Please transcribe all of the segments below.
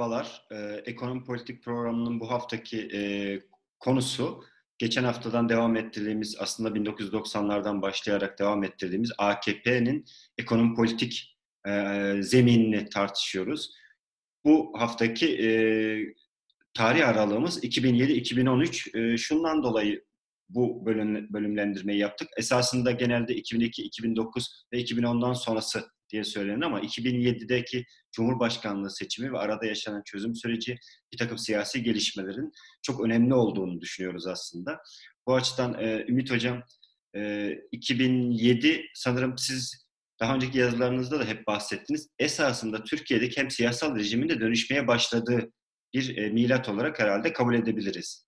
Merhabalar. Ee, Ekonomi Politik Programı'nın bu haftaki e, konusu geçen haftadan devam ettirdiğimiz aslında 1990'lardan başlayarak devam ettirdiğimiz AKP'nin ekonomi politik e, zeminini tartışıyoruz. Bu haftaki e, tarih aralığımız 2007-2013. E, şundan dolayı bu bölüm, bölümlendirmeyi yaptık. Esasında genelde 2002, 2009 ve 2010'dan sonrası diye söylenir ama 2007'deki Cumhurbaşkanlığı seçimi ve arada yaşanan çözüm süreci bir takım siyasi gelişmelerin çok önemli olduğunu düşünüyoruz aslında. Bu açıdan e, Ümit Hocam e, 2007 sanırım siz daha önceki yazılarınızda da hep bahsettiniz. Esasında Türkiye'deki hem siyasal rejimin de dönüşmeye başladığı bir e, milat olarak herhalde kabul edebiliriz.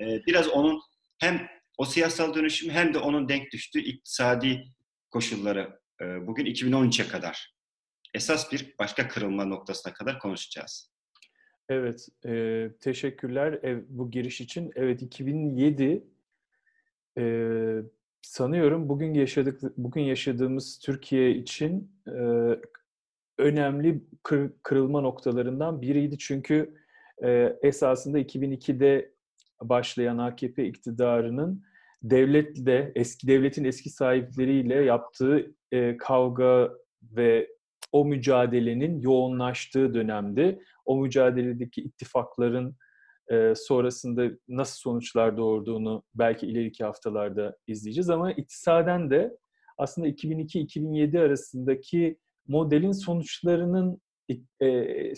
E, biraz onun hem o siyasal dönüşüm hem de onun denk düştüğü iktisadi koşulları bugün 2013'e kadar esas bir başka kırılma noktasına kadar konuşacağız. Evet, e, teşekkürler e, bu giriş için. Evet, 2007 e, sanıyorum bugün yaşadık bugün yaşadığımız Türkiye için e, önemli kır, kırılma noktalarından biriydi. Çünkü e, esasında 2002'de başlayan AKP iktidarının devletle, eski devletin eski sahipleriyle yaptığı e, kavga ve o mücadelenin yoğunlaştığı dönemdi. O mücadeledeki ittifakların e, sonrasında nasıl sonuçlar doğurduğunu belki ileriki haftalarda izleyeceğiz. Ama iktisaden de aslında 2002-2007 arasındaki modelin sonuçlarının e,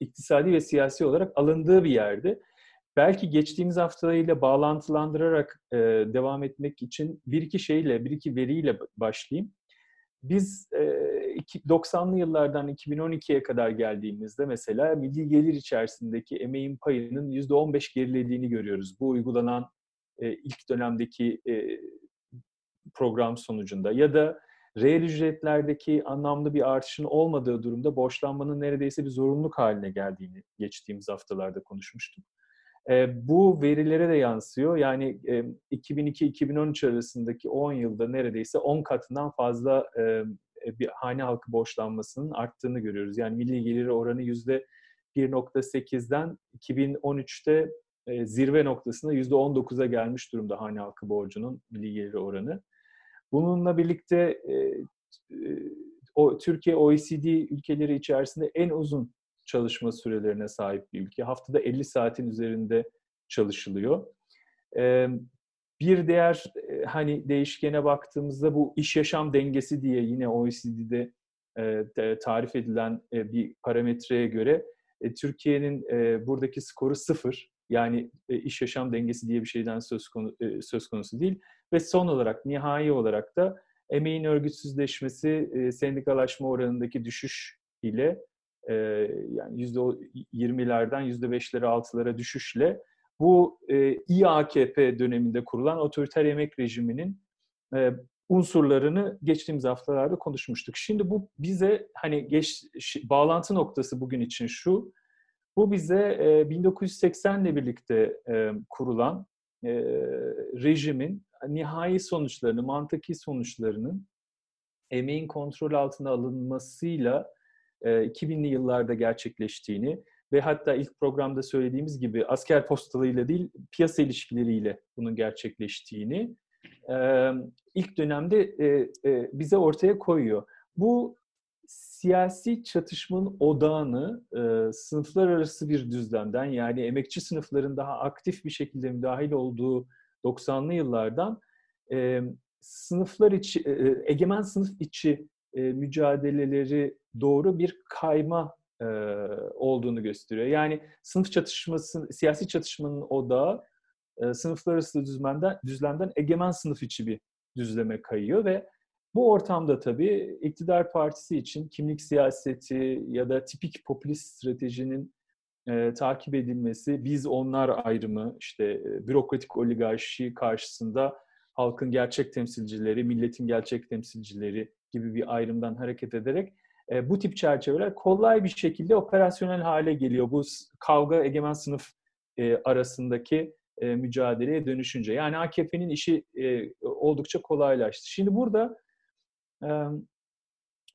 iktisadi ve siyasi olarak alındığı bir yerdi. Belki geçtiğimiz haftalarıyla bağlantılandırarak e, devam etmek için bir iki şeyle, bir iki veriyle başlayayım. Biz e, 90'lı yıllardan 2012'ye kadar geldiğimizde mesela milli gelir içerisindeki emeğin payının %15 gerilediğini görüyoruz. Bu uygulanan e, ilk dönemdeki e, program sonucunda ya da reel ücretlerdeki anlamlı bir artışın olmadığı durumda borçlanmanın neredeyse bir zorunluluk haline geldiğini geçtiğimiz haftalarda konuşmuştuk. Bu verilere de yansıyor. Yani e, 2002-2013 arasındaki 10 yılda neredeyse 10 katından fazla e, bir hane halkı borçlanmasının arttığını görüyoruz. Yani milli geliri oranı yüzde 1.8'den 2013'te e, zirve noktasında yüzde 19'a gelmiş durumda hane halkı borcunun milli geliri oranı. Bununla birlikte Türkiye OECD ülkeleri içerisinde en uzun çalışma sürelerine sahip bir ülke. Haftada 50 saatin üzerinde çalışılıyor. Bir diğer hani değişkene baktığımızda bu iş yaşam dengesi diye yine OECD'de tarif edilen bir parametreye göre Türkiye'nin buradaki skoru sıfır. Yani iş yaşam dengesi diye bir şeyden söz, konu, söz konusu değil. Ve son olarak, nihai olarak da emeğin örgütsüzleşmesi, sendikalaşma oranındaki düşüş ile e, yani yüzde 20'lerden yüzde 5'lere 6'lara düşüşle bu e, İAKP döneminde kurulan otoriter yemek rejiminin e, unsurlarını geçtiğimiz haftalarda konuşmuştuk. Şimdi bu bize hani geç, bağlantı noktası bugün için şu. Bu bize e, 1980 ile birlikte e, kurulan e, rejimin nihai sonuçlarını, mantıki sonuçlarının emeğin kontrol altına alınmasıyla 2000'li yıllarda gerçekleştiğini ve hatta ilk programda söylediğimiz gibi asker postalıyla değil piyasa ilişkileriyle bunun gerçekleştiğini ilk dönemde bize ortaya koyuyor. Bu siyasi çatışmanın odağını sınıflar arası bir düzlemden yani emekçi sınıfların daha aktif bir şekilde müdahil olduğu 90'lı yıllardan sınıflar içi, egemen sınıf içi mücadeleleri doğru bir kayma e, olduğunu gösteriyor. Yani sınıf çatışması, siyasi çatışmanın odağı e, sınıflar arası düzlemden, düzlemden egemen sınıf içi bir düzleme kayıyor ve bu ortamda tabii iktidar partisi için kimlik siyaseti ya da tipik popülist stratejinin e, takip edilmesi, biz onlar ayrımı, işte e, bürokratik oligarşi karşısında halkın gerçek temsilcileri, milletin gerçek temsilcileri gibi bir ayrımdan hareket ederek e, bu tip çerçeveler kolay bir şekilde operasyonel hale geliyor. Bu kavga egemen sınıf e, arasındaki e, mücadeleye dönüşünce. Yani AKP'nin işi e, oldukça kolaylaştı. Şimdi burada e,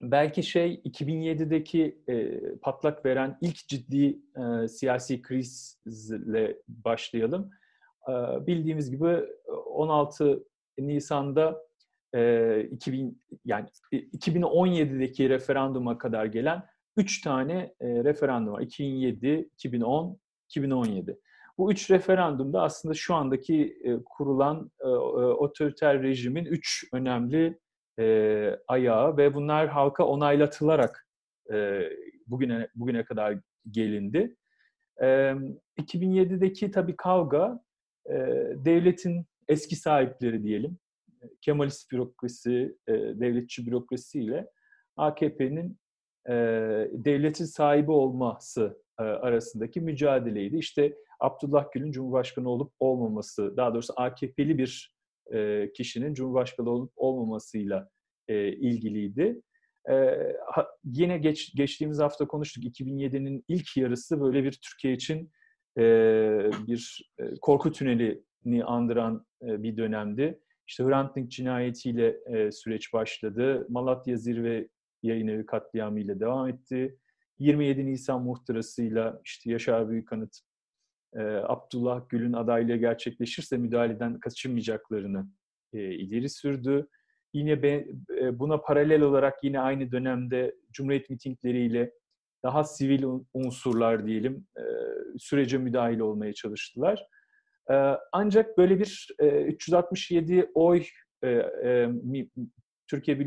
belki şey 2007'deki e, patlak veren ilk ciddi e, siyasi krizle başlayalım. E, bildiğimiz gibi 16 Nisan'da e, 2000 yani 2017'deki referanduma kadar gelen 3 tane e, referandum var. 2007, 2010, 2017. Bu üç referandumda aslında şu andaki e, kurulan e, otoriter rejimin üç önemli e, ayağı ve bunlar halka onaylatılarak e, bugüne bugüne kadar gelindi. E, 2007'deki tabii kavga e, devletin eski sahipleri diyelim, Kemalist bürokrasi, e, devletçi bürokrasi ile AKP'nin e, devletin sahibi olması e, arasındaki mücadeleydi. İşte Abdullah Gül'ün Cumhurbaşkanı olup olmaması, daha doğrusu AKP'li bir e, kişinin Cumhurbaşkanı olup olmamasıyla e, ilgiliydi. E, ha, yine geç, geçtiğimiz hafta konuştuk. 2007'nin ilk yarısı böyle bir Türkiye için e, bir e, korku tünelini andıran e, bir dönemdi. İşte Hrant Dink cinayetiyle e, süreç başladı. Malatya Zirve yayın evi katliamıyla devam etti. 27 Nisan muhtırasıyla işte Yaşar Büyükanıt e, Abdullah Gül'ün adaylığı gerçekleşirse müdahaleden kaçınmayacaklarını e, ileri sürdü. Yine be, e, buna paralel olarak yine aynı dönemde Cumhuriyet mitingleriyle daha sivil unsurlar diyelim e, sürece müdahil olmaya çalıştılar. E, ancak böyle bir e, 367 oy e, e, Türkiye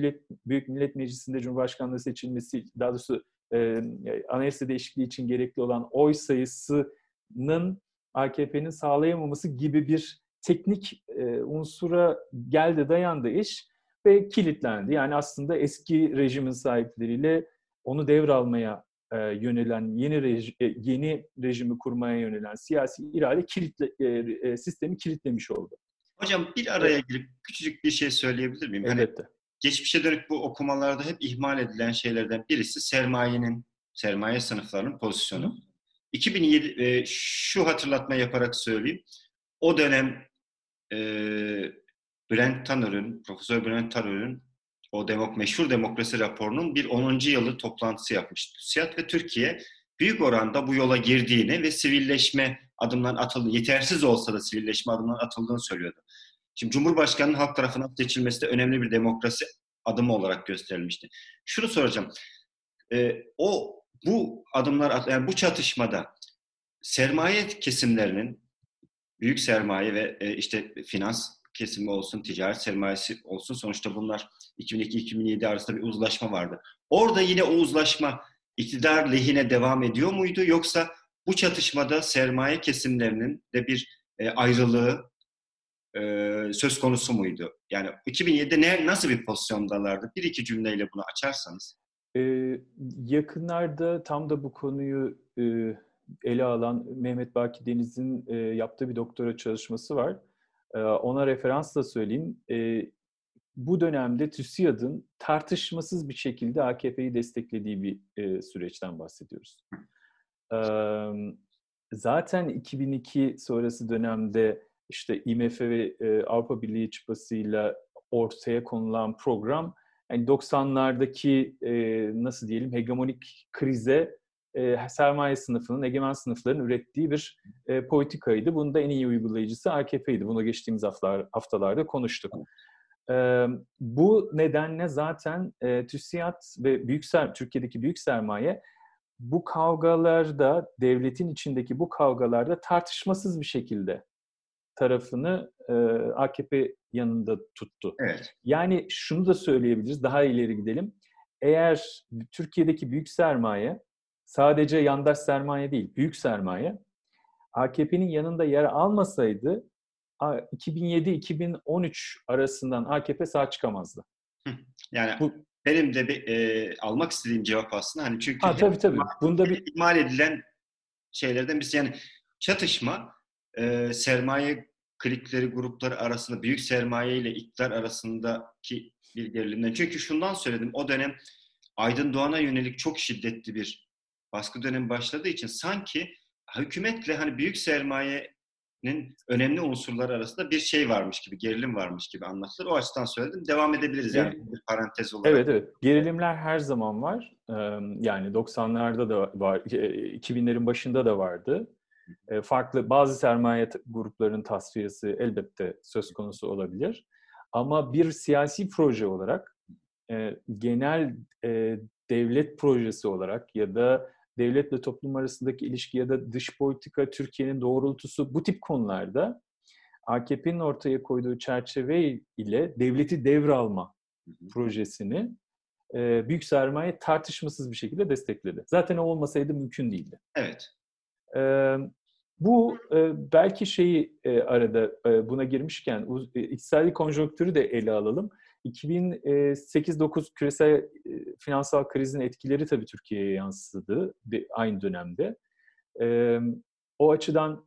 Büyük Millet Meclisi'nde Cumhurbaşkanlığı seçilmesi, daha doğrusu e, anayasa değişikliği için gerekli olan oy sayısının AKP'nin sağlayamaması gibi bir teknik e, unsura geldi dayandı iş ve kilitlendi. Yani aslında eski rejimin sahipleriyle onu devralmaya e, yönelen yeni reji, e, yeni rejimi kurmaya yönelen siyasi irade kilitle, e, e, sistemi kilitlemiş oldu. Hocam bir araya girip küçücük bir şey söyleyebilir miyim? Hani Elbette. Hani geçmişe dönük bu okumalarda hep ihmal edilen şeylerden birisi sermayenin, sermaye sınıflarının pozisyonu. Hı. 2007 e, şu hatırlatma yaparak söyleyeyim. O dönem e, Bülent Tanır'ın, Profesör Bülent Tanır'ın o demok meşhur demokrasi raporunun bir 10. yılı toplantısı yapmıştı TÜSİAD ve Türkiye büyük oranda bu yola girdiğini ve sivilleşme adımlarının atıldığını, yetersiz olsa da sivilleşme adımlarının atıldığını söylüyordu. Şimdi Cumhurbaşkanı'nın halk tarafından seçilmesi de önemli bir demokrasi adımı olarak gösterilmişti. Şunu soracağım. E, o bu adımlar, yani bu çatışmada sermaye kesimlerinin, büyük sermaye ve e, işte finans kesimi olsun, ticaret sermayesi olsun sonuçta bunlar 2002-2007 arasında bir uzlaşma vardı. Orada yine o uzlaşma iktidar lehine devam ediyor muydu yoksa bu çatışmada sermaye kesimlerinin de bir e, ayrılığı e, söz konusu muydu? Yani 2007'de ne nasıl bir pozisyondalardı? Bir iki cümleyle bunu açarsanız. Ee, yakınlarda tam da bu konuyu e, ele alan Mehmet Baki Deniz'in e, yaptığı bir doktora çalışması var. Ona referansla söyleyeyim. Bu dönemde TÜSİAD'ın tartışmasız bir şekilde AKP'yi desteklediği bir süreçten bahsediyoruz. Zaten 2002 sonrası dönemde işte IMF ve Avrupa Birliği çıpasıyla ortaya konulan program yani 90'lardaki e, nasıl diyelim hegemonik krize e, sermaye sınıfının, egemen sınıfların ürettiği bir e, politikaydı. Bunun da en iyi uygulayıcısı AKP'ydi. Bunu geçtiğimiz haftalar, haftalarda konuştuk. E, bu nedenle zaten e, TÜSİAD ve büyük ser, Türkiye'deki büyük sermaye bu kavgalarda, devletin içindeki bu kavgalarda tartışmasız bir şekilde tarafını e, AKP yanında tuttu. Evet. Yani şunu da söyleyebiliriz, daha ileri gidelim. Eğer Türkiye'deki büyük sermaye sadece yandaş sermaye değil, büyük sermaye AKP'nin yanında yer almasaydı 2007-2013 arasından AKP sağ çıkamazdı. Yani Bu, benim de bir, e, almak istediğim cevap aslında hani çünkü ha, tabii tabii. Bunda bir ihmal edilen şeylerden birisi yani çatışma e, sermaye klikleri grupları arasında büyük sermaye ile iktidar arasındaki bir gerilimden. Çünkü şundan söyledim o dönem Aydın Doğan'a yönelik çok şiddetli bir baskı dönemi başladığı için sanki hükümetle hani büyük sermaye önemli unsurları arasında bir şey varmış gibi, gerilim varmış gibi anlatılır. O açıdan söyledim. Devam edebiliriz yani bir parantez olarak. Evet, evet. Gerilimler her zaman var. Yani 90'larda da var, 2000'lerin başında da vardı. Farklı bazı sermaye gruplarının tasfiyesi elbette söz konusu olabilir. Ama bir siyasi proje olarak genel devlet projesi olarak ya da devletle toplum arasındaki ilişki ya da dış politika, Türkiye'nin doğrultusu bu tip konularda AKP'nin ortaya koyduğu çerçeve ile devleti devralma projesini e, büyük sermaye tartışmasız bir şekilde destekledi. Zaten o olmasaydı mümkün değildi. Evet. E, bu e, belki şeyi e, arada e, buna girmişken e, iktisadi konjonktürü de ele alalım. 2008-9 küresel finansal krizin etkileri tabii Türkiye'ye yansıdı aynı dönemde. O açıdan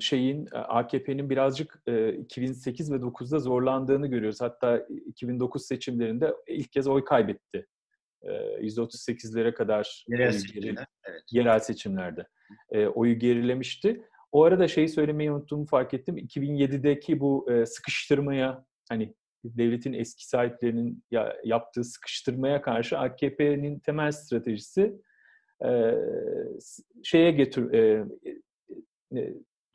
şeyin AKP'nin birazcık 2008 ve 9'da zorlandığını görüyoruz. Hatta 2009 seçimlerinde ilk kez oy kaybetti. %38'lere kadar yerel, seçimler, evet. yerel seçimlerde oyu gerilemişti. O arada şeyi söylemeyi unuttuğumu fark ettim. 2007'deki bu sıkıştırmaya hani devletin eski sahiplerinin yaptığı sıkıştırmaya karşı AKP'nin temel stratejisi şeye getir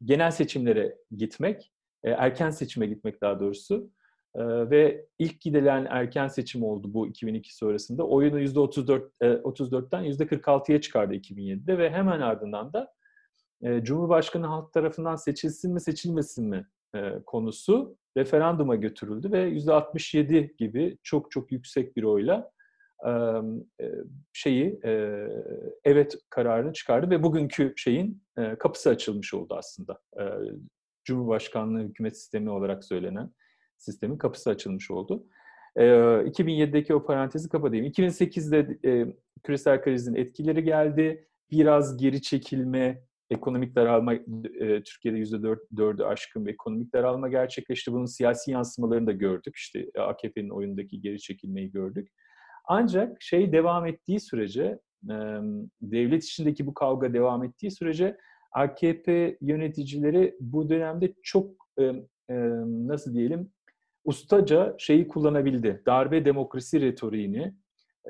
genel seçimlere gitmek, erken seçime gitmek daha doğrusu. ve ilk gidilen erken seçim oldu bu 2002 sonrasında. Oyunu %34 34'ten %46'ya çıkardı 2007'de ve hemen ardından da Cumhurbaşkanı halk tarafından seçilsin mi seçilmesin mi konusu referanduma götürüldü ve %67 gibi çok çok yüksek bir oyla şeyi evet kararını çıkardı ve bugünkü şeyin kapısı açılmış oldu aslında. Cumhurbaşkanlığı hükümet sistemi olarak söylenen sistemin kapısı açılmış oldu. 2007'deki o parantezi kapatayım. 2008'de küresel krizin etkileri geldi. Biraz geri çekilme ekonomik daralma e, Türkiye'de yüzde dördü aşkın bir ekonomik daralma gerçekleşti. Bunun siyasi yansımalarını da gördük. İşte AKP'nin oyundaki geri çekilmeyi gördük. Ancak şey devam ettiği sürece, e, devlet içindeki bu kavga devam ettiği sürece AKP yöneticileri bu dönemde çok e, e, nasıl diyelim ustaca şeyi kullanabildi. Darbe demokrasi retoriğini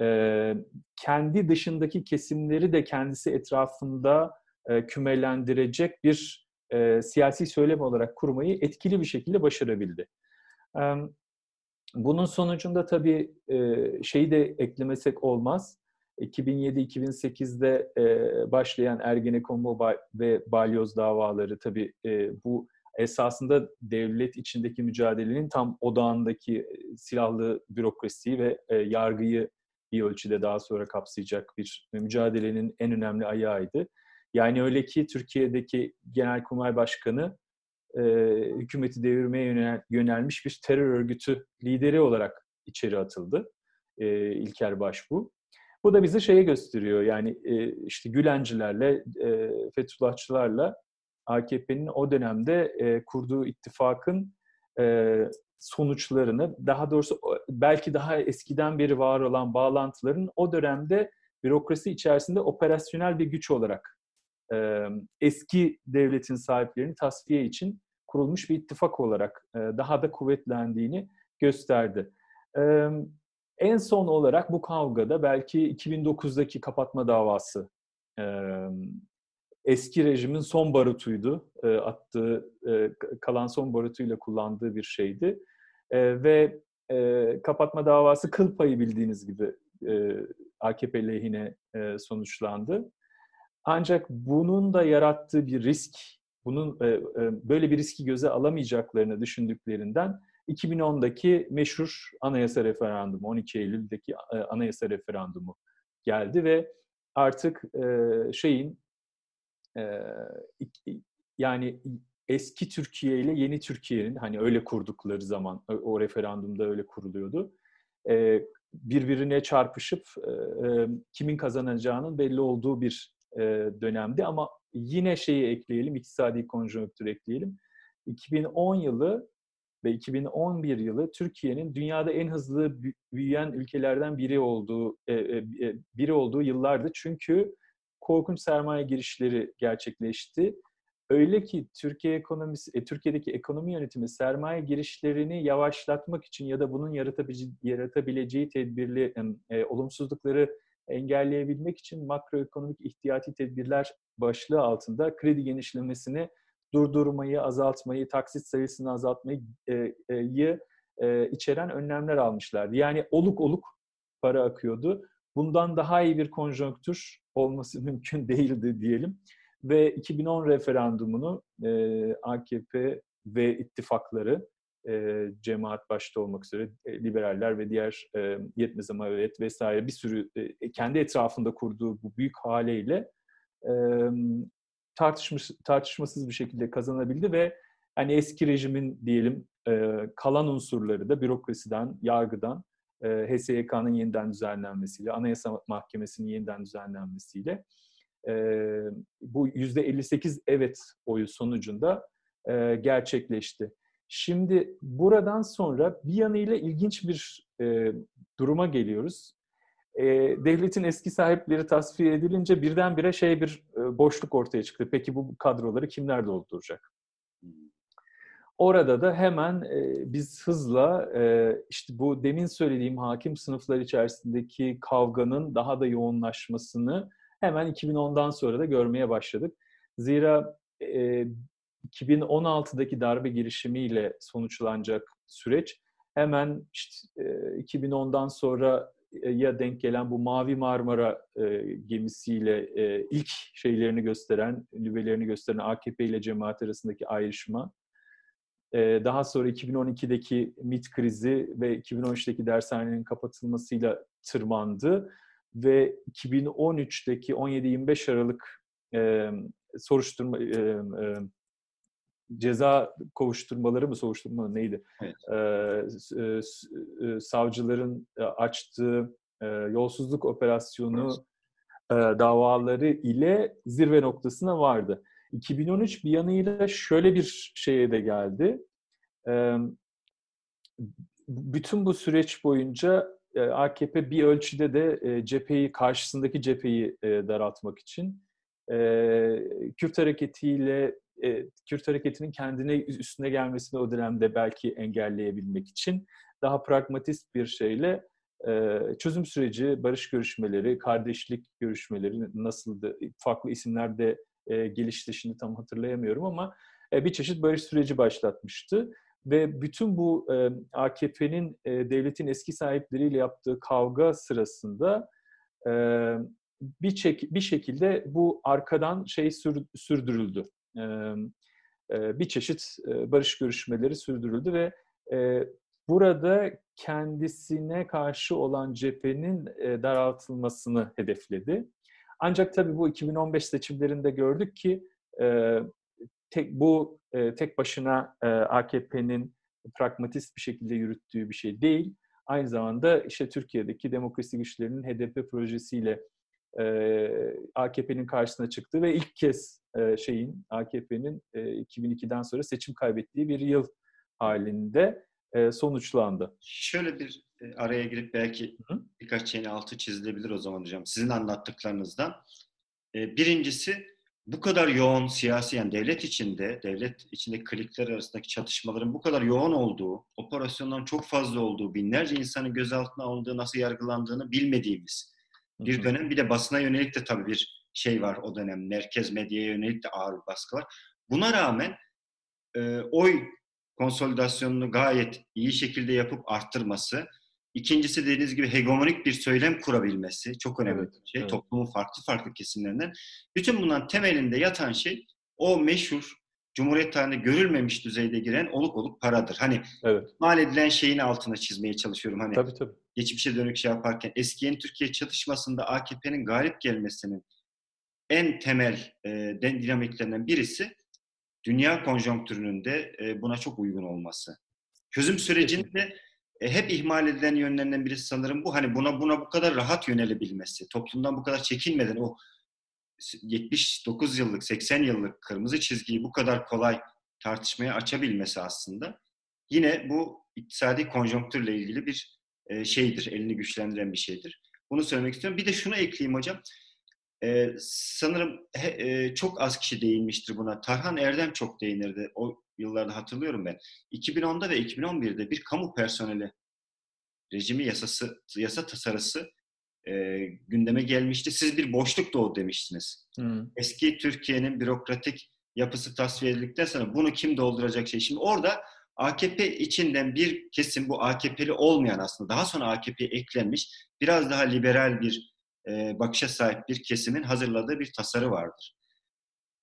e, kendi dışındaki kesimleri de kendisi etrafında e, kümelendirecek bir e, siyasi söylem olarak kurmayı etkili bir şekilde başarabildi. E, bunun sonucunda tabii e, şeyi de eklemesek olmaz. 2007-2008'de e, başlayan Ergenekon ve Balyoz davaları tabii e, bu esasında devlet içindeki mücadelenin tam odağındaki e, silahlı bürokrasiyi ve e, yargıyı bir ölçüde daha sonra kapsayacak bir mücadelenin en önemli ayağıydı. Yani öyle ki Türkiye'deki Genelkurmay Başkanı e, hükümeti devirmeye yönel, yönelmiş bir terör örgütü lideri olarak içeri atıldı. E, İlker Başbu. Bu da bize şeye gösteriyor yani e, işte Gülencilerle, e, Fethullahçılarla AKP'nin o dönemde e, kurduğu ittifakın e, sonuçlarını, daha doğrusu belki daha eskiden beri var olan bağlantıların o dönemde bürokrasi içerisinde operasyonel bir güç olarak eski devletin sahiplerini tasfiye için kurulmuş bir ittifak olarak daha da kuvvetlendiğini gösterdi. En son olarak bu kavgada belki 2009'daki kapatma davası eski rejimin son barutuydu. Attığı, kalan son barutuyla kullandığı bir şeydi. Ve kapatma davası kıl payı bildiğiniz gibi AKP lehine sonuçlandı. Ancak bunun da yarattığı bir risk, bunun e, e, böyle bir riski göze alamayacaklarını düşündüklerinden 2010'daki meşhur anayasa referandumu, 12 Eylül'deki e, anayasa referandumu geldi ve artık şeyin yani eski Türkiye ile yeni Türkiye'nin hani öyle kurdukları zaman o referandumda öyle kuruluyordu. Birbirine çarpışıp kimin kazanacağının belli olduğu bir e, dönemdi ama yine şeyi ekleyelim, iktisadi konjonktür ekleyelim. 2010 yılı ve 2011 yılı Türkiye'nin dünyada en hızlı büyüyen ülkelerden biri olduğu e, e, biri olduğu yıllardı. Çünkü korkunç sermaye girişleri gerçekleşti. Öyle ki Türkiye ekonomisi, e, Türkiye'deki ekonomi yönetimi sermaye girişlerini yavaşlatmak için ya da bunun yaratabileceği, yaratabileceği tedbirli e, olumsuzlukları engelleyebilmek için makroekonomik ihtiyati tedbirler başlığı altında kredi genişlemesini durdurmayı, azaltmayı, taksit sayısını azaltmayı e, e, e, içeren önlemler almışlardı. Yani oluk oluk para akıyordu. Bundan daha iyi bir konjonktür olması mümkün değildi diyelim. Ve 2010 referandumunu e, AKP ve ittifakları e, cemaat başta olmak üzere e, liberaller ve diğer e, yetmez ama evet vesaire bir sürü e, kendi etrafında kurduğu bu büyük haleyle e, tartışmış, tartışmasız bir şekilde kazanabildi ve hani eski rejimin diyelim e, kalan unsurları da bürokrasiden, yargıdan, e, HSYK'nın yeniden düzenlenmesiyle, Anayasa Mahkemesi'nin yeniden düzenlenmesiyle e, bu %58 evet oyu sonucunda e, gerçekleşti. Şimdi buradan sonra bir yanıyla ilginç bir e, duruma geliyoruz. E, devletin eski sahipleri tasfiye edilince birdenbire şey bir e, boşluk ortaya çıktı. Peki bu kadroları kimler dolduracak? Orada da hemen e, biz hızla e, işte bu demin söylediğim hakim sınıflar içerisindeki kavganın daha da yoğunlaşmasını hemen 2010'dan sonra da görmeye başladık. Zira e, 2016'daki darbe girişimiyle sonuçlanacak süreç. Hemen işte, e, 2010'dan sonra e, ya denk gelen bu Mavi Marmara e, gemisiyle e, ilk şeylerini gösteren, lübelerini gösteren AKP ile cemaat arasındaki ayrışma, e, daha sonra 2012'deki MIT krizi ve 2013'teki dershanenin kapatılmasıyla tırmandı ve 2013'teki 17-25 Aralık e, soruşturma e, e, ceza kovuşturmaları mı soruşturma mı neydi? Evet. Ee, e, savcıların açtığı e, yolsuzluk operasyonu e, davaları ile zirve noktasına vardı. 2013 bir yanıyla şöyle bir şeye de geldi. E, bütün bu süreç boyunca e, AKP bir ölçüde de e, cepheyi karşısındaki cepheyi e, daraltmak için e, Kürt hareketiyle e, Kürt hareketinin kendine üstüne gelmesini o dönemde belki engelleyebilmek için daha pragmatist bir şeyle e, çözüm süreci, barış görüşmeleri, kardeşlik görüşmeleri nasıldı? Farklı isimlerde e, gelişti şimdi tam hatırlayamıyorum ama e, bir çeşit barış süreci başlatmıştı. Ve bütün bu e, AKP'nin e, devletin eski sahipleriyle yaptığı kavga sırasında e, bir, çek, bir şekilde bu arkadan şey sür, sürdürüldü bir çeşit barış görüşmeleri sürdürüldü ve burada kendisine karşı olan cephenin daraltılmasını hedefledi. Ancak tabii bu 2015 seçimlerinde gördük ki tek bu tek başına AKP'nin pragmatist bir şekilde yürüttüğü bir şey değil. Aynı zamanda işte Türkiye'deki demokrasi güçlerinin HDP projesiyle AKP'nin karşısına çıktı ve ilk kez şeyin AKP'nin 2002'den sonra seçim kaybettiği bir yıl halinde sonuçlandı. Şöyle bir araya girip belki Hı? birkaç şeyin altı çizilebilir o zaman hocam. Sizin anlattıklarınızdan. Birincisi bu kadar yoğun siyasi yani devlet içinde, devlet içindeki klikler arasındaki çatışmaların bu kadar yoğun olduğu, operasyonların çok fazla olduğu, binlerce insanın gözaltına alındığı, nasıl yargılandığını bilmediğimiz bir dönem. Bir de basına yönelik de tabii bir şey var o dönem. Merkez medyaya yönelik de ağır bir baskı var. Buna rağmen e, oy konsolidasyonunu gayet iyi şekilde yapıp arttırması. İkincisi dediğiniz gibi hegemonik bir söylem kurabilmesi çok önemli evet, bir şey. Evet. Toplumun farklı farklı kesimlerinden. Bütün bunların temelinde yatan şey o meşhur Cumhuriyet tarihinde görülmemiş düzeyde giren oluk oluk paradır. Hani evet. mal edilen şeyin altına çizmeye çalışıyorum. Hani tabii, tabii. geçmişe dönük şey yaparken eski yeni Türkiye çatışmasında AKP'nin galip gelmesinin en temel e, dinamiklerinden birisi dünya konjonktürünün de e, buna çok uygun olması. Çözüm sürecinde e, hep ihmal edilen yönlerinden birisi sanırım bu. Hani buna buna bu kadar rahat yönelebilmesi, toplumdan bu kadar çekinmeden o 79 yıllık, 80 yıllık kırmızı çizgiyi bu kadar kolay tartışmaya açabilmesi aslında yine bu iktisadi konjonktürle ilgili bir e, şeydir, elini güçlendiren bir şeydir. Bunu söylemek istiyorum. Bir de şunu ekleyeyim hocam. E, sanırım he, e, çok az kişi değinmiştir buna. Tarhan Erdem çok değinirdi. O yıllarda hatırlıyorum ben. 2010'da ve 2011'de bir kamu personeli rejimi yasası yasa tasarısı e, gündeme gelmişti. Siz bir boşluk doğdu demiştiniz. Hmm. Eski Türkiye'nin bürokratik yapısı tasfiye edildikten sonra bunu kim dolduracak şey? Şimdi orada AKP içinden bir kesim bu AKP'li olmayan aslında daha sonra AKP'ye eklenmiş biraz daha liberal bir e, bakışa sahip bir kesimin hazırladığı bir tasarı vardır.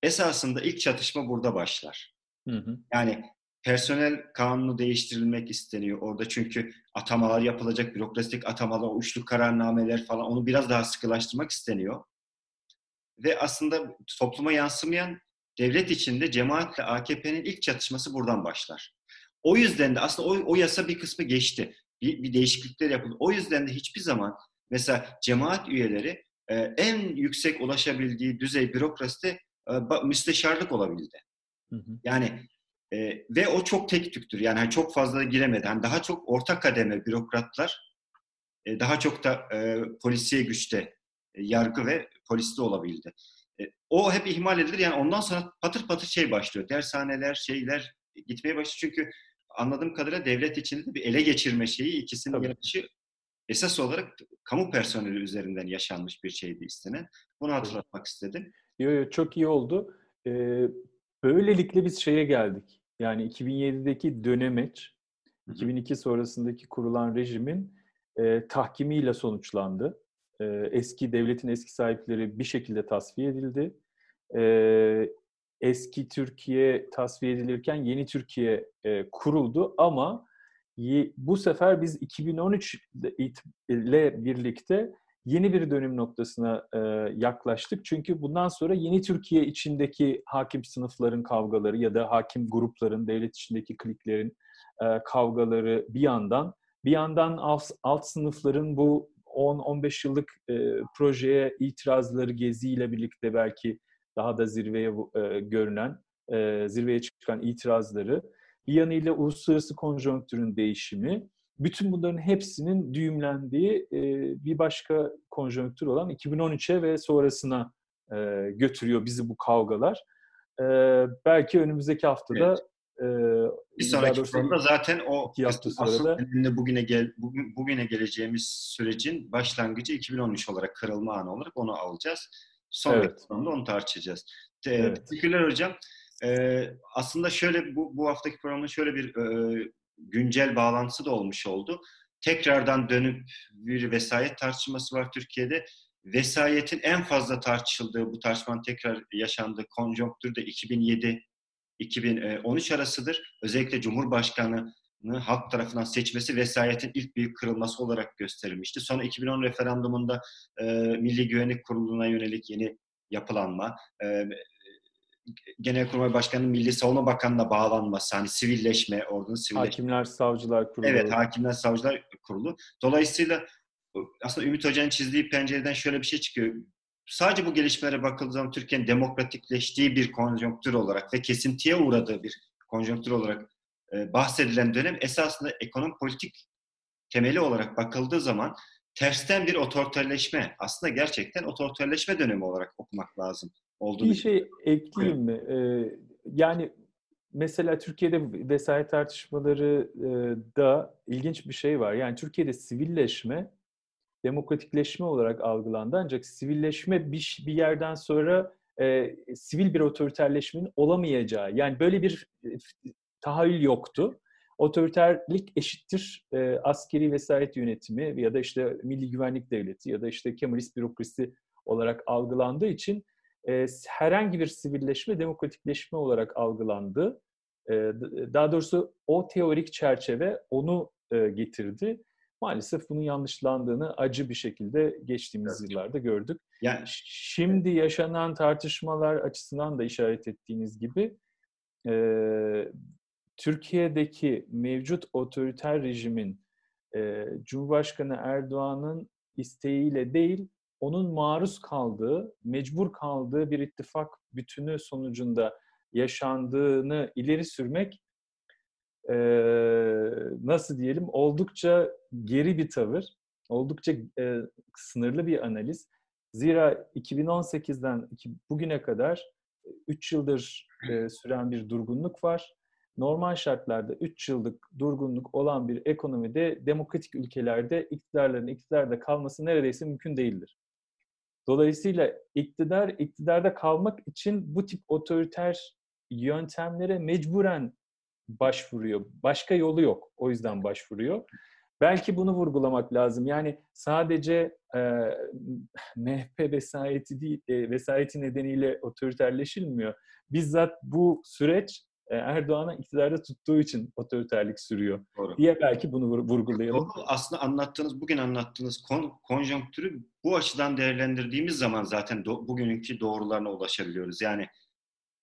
Esasında ilk çatışma burada başlar. Hı hı. Yani personel kanunu değiştirilmek isteniyor orada çünkü atamalar yapılacak, bürokratik atamalar, uçlu kararnameler falan onu biraz daha sıkılaştırmak isteniyor. Ve aslında topluma yansımayan devlet içinde cemaatle AKP'nin ilk çatışması buradan başlar. O yüzden de aslında o, o yasa bir kısmı geçti. Bir, bir değişiklikler yapıldı. O yüzden de hiçbir zaman mesela cemaat üyeleri e, en yüksek ulaşabildiği düzey bürokraside e, müsteşarlık olabildi. Hı hı. Yani e, ve o çok tek tüktür. Yani hani çok fazla giremedi. Yani daha çok orta kademe bürokratlar e, daha çok da e, polisiye güçte e, yargı ve poliste olabildi. E, o hep ihmal edilir. Yani ondan sonra patır patır şey başlıyor. Dershaneler, şeyler gitmeye başlıyor. Çünkü anladığım kadarıyla devlet içinde bir ele geçirme şeyi ikisinin yarışı esas olarak kamu personeli üzerinden yaşanmış bir şeydi istenen. Bunu hatırlatmak istedim. Yo, yo, çok iyi oldu. Ee, böylelikle biz şeye geldik. Yani 2007'deki dönemeç, 2002 sonrasındaki kurulan rejimin e, tahkimiyle sonuçlandı. E, eski devletin eski sahipleri bir şekilde tasfiye edildi. E, eski Türkiye tasfiye edilirken yeni Türkiye e, kuruldu ama bu sefer biz 2013 ile birlikte yeni bir dönüm noktasına e, yaklaştık. Çünkü bundan sonra yeni Türkiye içindeki hakim sınıfların kavgaları ya da hakim grupların, devlet içindeki kliklerin e, kavgaları bir yandan, bir yandan alt, sınıfların bu 10-15 yıllık e, projeye itirazları geziyle birlikte belki daha da zirveye görünen, zirveye çıkan itirazları, bir yanıyla uluslararası konjonktürün değişimi, bütün bunların hepsinin düğümlendiği e, bir başka konjonktür olan 2013'e ve sonrasına e, götürüyor bizi bu kavgalar. E, belki önümüzdeki haftada evet. e, bir sonraki programda zaten o aslında bugüne gel bugün, bugüne geleceğimiz sürecin başlangıcı 2013 olarak kırılma anı olarak onu alacağız. Sonraki evet. programda onu tartışacağız. Evet. Teşekkürler hocam. Ee, aslında şöyle bu, bu haftaki programın şöyle bir e, güncel bağlantısı da olmuş oldu. Tekrardan dönüp bir vesayet tartışması var Türkiye'de. Vesayetin en fazla tartışıldığı, bu tartışmanın tekrar yaşandığı konjonktür de 2007-2013 arasıdır. Özellikle Cumhurbaşkanı halk tarafından seçmesi vesayetin ilk büyük kırılması olarak gösterilmişti. Sonra 2010 referandumunda e, Milli Güvenlik Kurulu'na yönelik yeni yapılanma, e, Genelkurmay Başkanı'nın Milli Savunma Bakanı'na bağlanması, hani sivilleşme, ordunun sivilleşme. Hakimler Savcılar Kurulu. Evet, Hakimler Savcılar Kurulu. Dolayısıyla aslında Ümit Hoca'nın çizdiği pencereden şöyle bir şey çıkıyor. Sadece bu gelişmelere bakıldığı zaman Türkiye'nin demokratikleştiği bir konjonktür olarak ve kesintiye uğradığı bir konjonktür olarak e, bahsedilen dönem esasında ekonomi politik temeli olarak bakıldığı zaman tersten bir otoriterleşme, aslında gerçekten otoriterleşme dönemi olarak okumak lazım olduğunu. Bir şey ekleyeyim mi? Ee, yani mesela Türkiye'de vesayet tartışmaları e, da ilginç bir şey var. Yani Türkiye'de sivilleşme demokratikleşme olarak algılandı ancak sivilleşme bir, bir yerden sonra e, sivil bir otoriterleşmenin olamayacağı yani böyle bir e, tahayyül yoktu. Otoriterlik eşittir e, askeri vesayet yönetimi ya da işte milli güvenlik devleti ya da işte Kemalist bürokrasi olarak algılandığı için e, herhangi bir sivilleşme demokratikleşme olarak algılandı. E, daha doğrusu o teorik çerçeve onu e, getirdi. Maalesef bunun yanlışlandığını acı bir şekilde geçtiğimiz evet. yıllarda gördük. Yani şimdi yaşanan tartışmalar açısından da işaret ettiğiniz gibi e, Türkiye'deki mevcut otoriter rejimin e, Cumhurbaşkanı Erdoğan'ın isteğiyle değil, onun maruz kaldığı, mecbur kaldığı bir ittifak bütünü sonucunda yaşandığını ileri sürmek e, nasıl diyelim oldukça geri bir tavır, oldukça e, sınırlı bir analiz. Zira 2018'den bugüne kadar 3 yıldır süren bir durgunluk var. Normal şartlarda 3 yıllık durgunluk olan bir ekonomide demokratik ülkelerde iktidarların iktidarda kalması neredeyse mümkün değildir. Dolayısıyla iktidar iktidarda kalmak için bu tip otoriter yöntemlere mecburen başvuruyor. Başka yolu yok. O yüzden başvuruyor. Belki bunu vurgulamak lazım. Yani sadece e, MHP vesayeti değil, e, vesayeti nedeniyle otoriterleşilmiyor. Bizzat bu süreç Erdoğan'a iktidarda tuttuğu için otoriterlik sürüyor Doğru. diye belki bunu vurgulayalım. Doğru. Aslında anlattığınız, bugün anlattığınız kon, konjonktürü bu açıdan değerlendirdiğimiz zaman zaten do, bugününki doğrularına ulaşabiliyoruz. Yani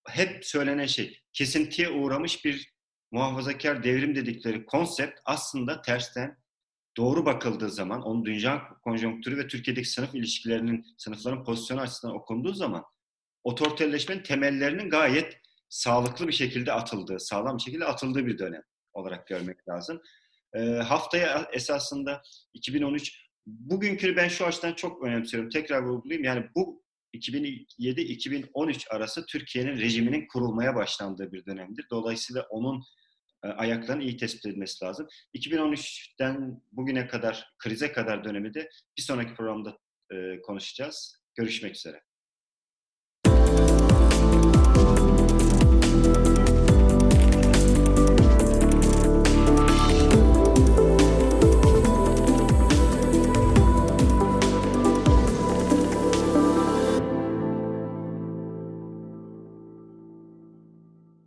hep söylenen şey, kesintiye uğramış bir muhafazakar devrim dedikleri konsept aslında tersten doğru bakıldığı zaman, onun dünya konjonktürü ve Türkiye'deki sınıf ilişkilerinin, sınıfların pozisyonu açısından okunduğu zaman otoriterleşmenin temellerinin gayet sağlıklı bir şekilde atıldığı, sağlam bir şekilde atıldığı bir dönem olarak görmek lazım. E, haftaya esasında 2013, bugünkü ben şu açıdan çok önemsiyorum. Tekrar vurgulayayım. Yani bu 2007-2013 arası Türkiye'nin rejiminin kurulmaya başlandığı bir dönemdir. Dolayısıyla onun e, ayaklarının iyi tespit edilmesi lazım. 2013'ten bugüne kadar, krize kadar dönemi de bir sonraki programda e, konuşacağız. Görüşmek üzere.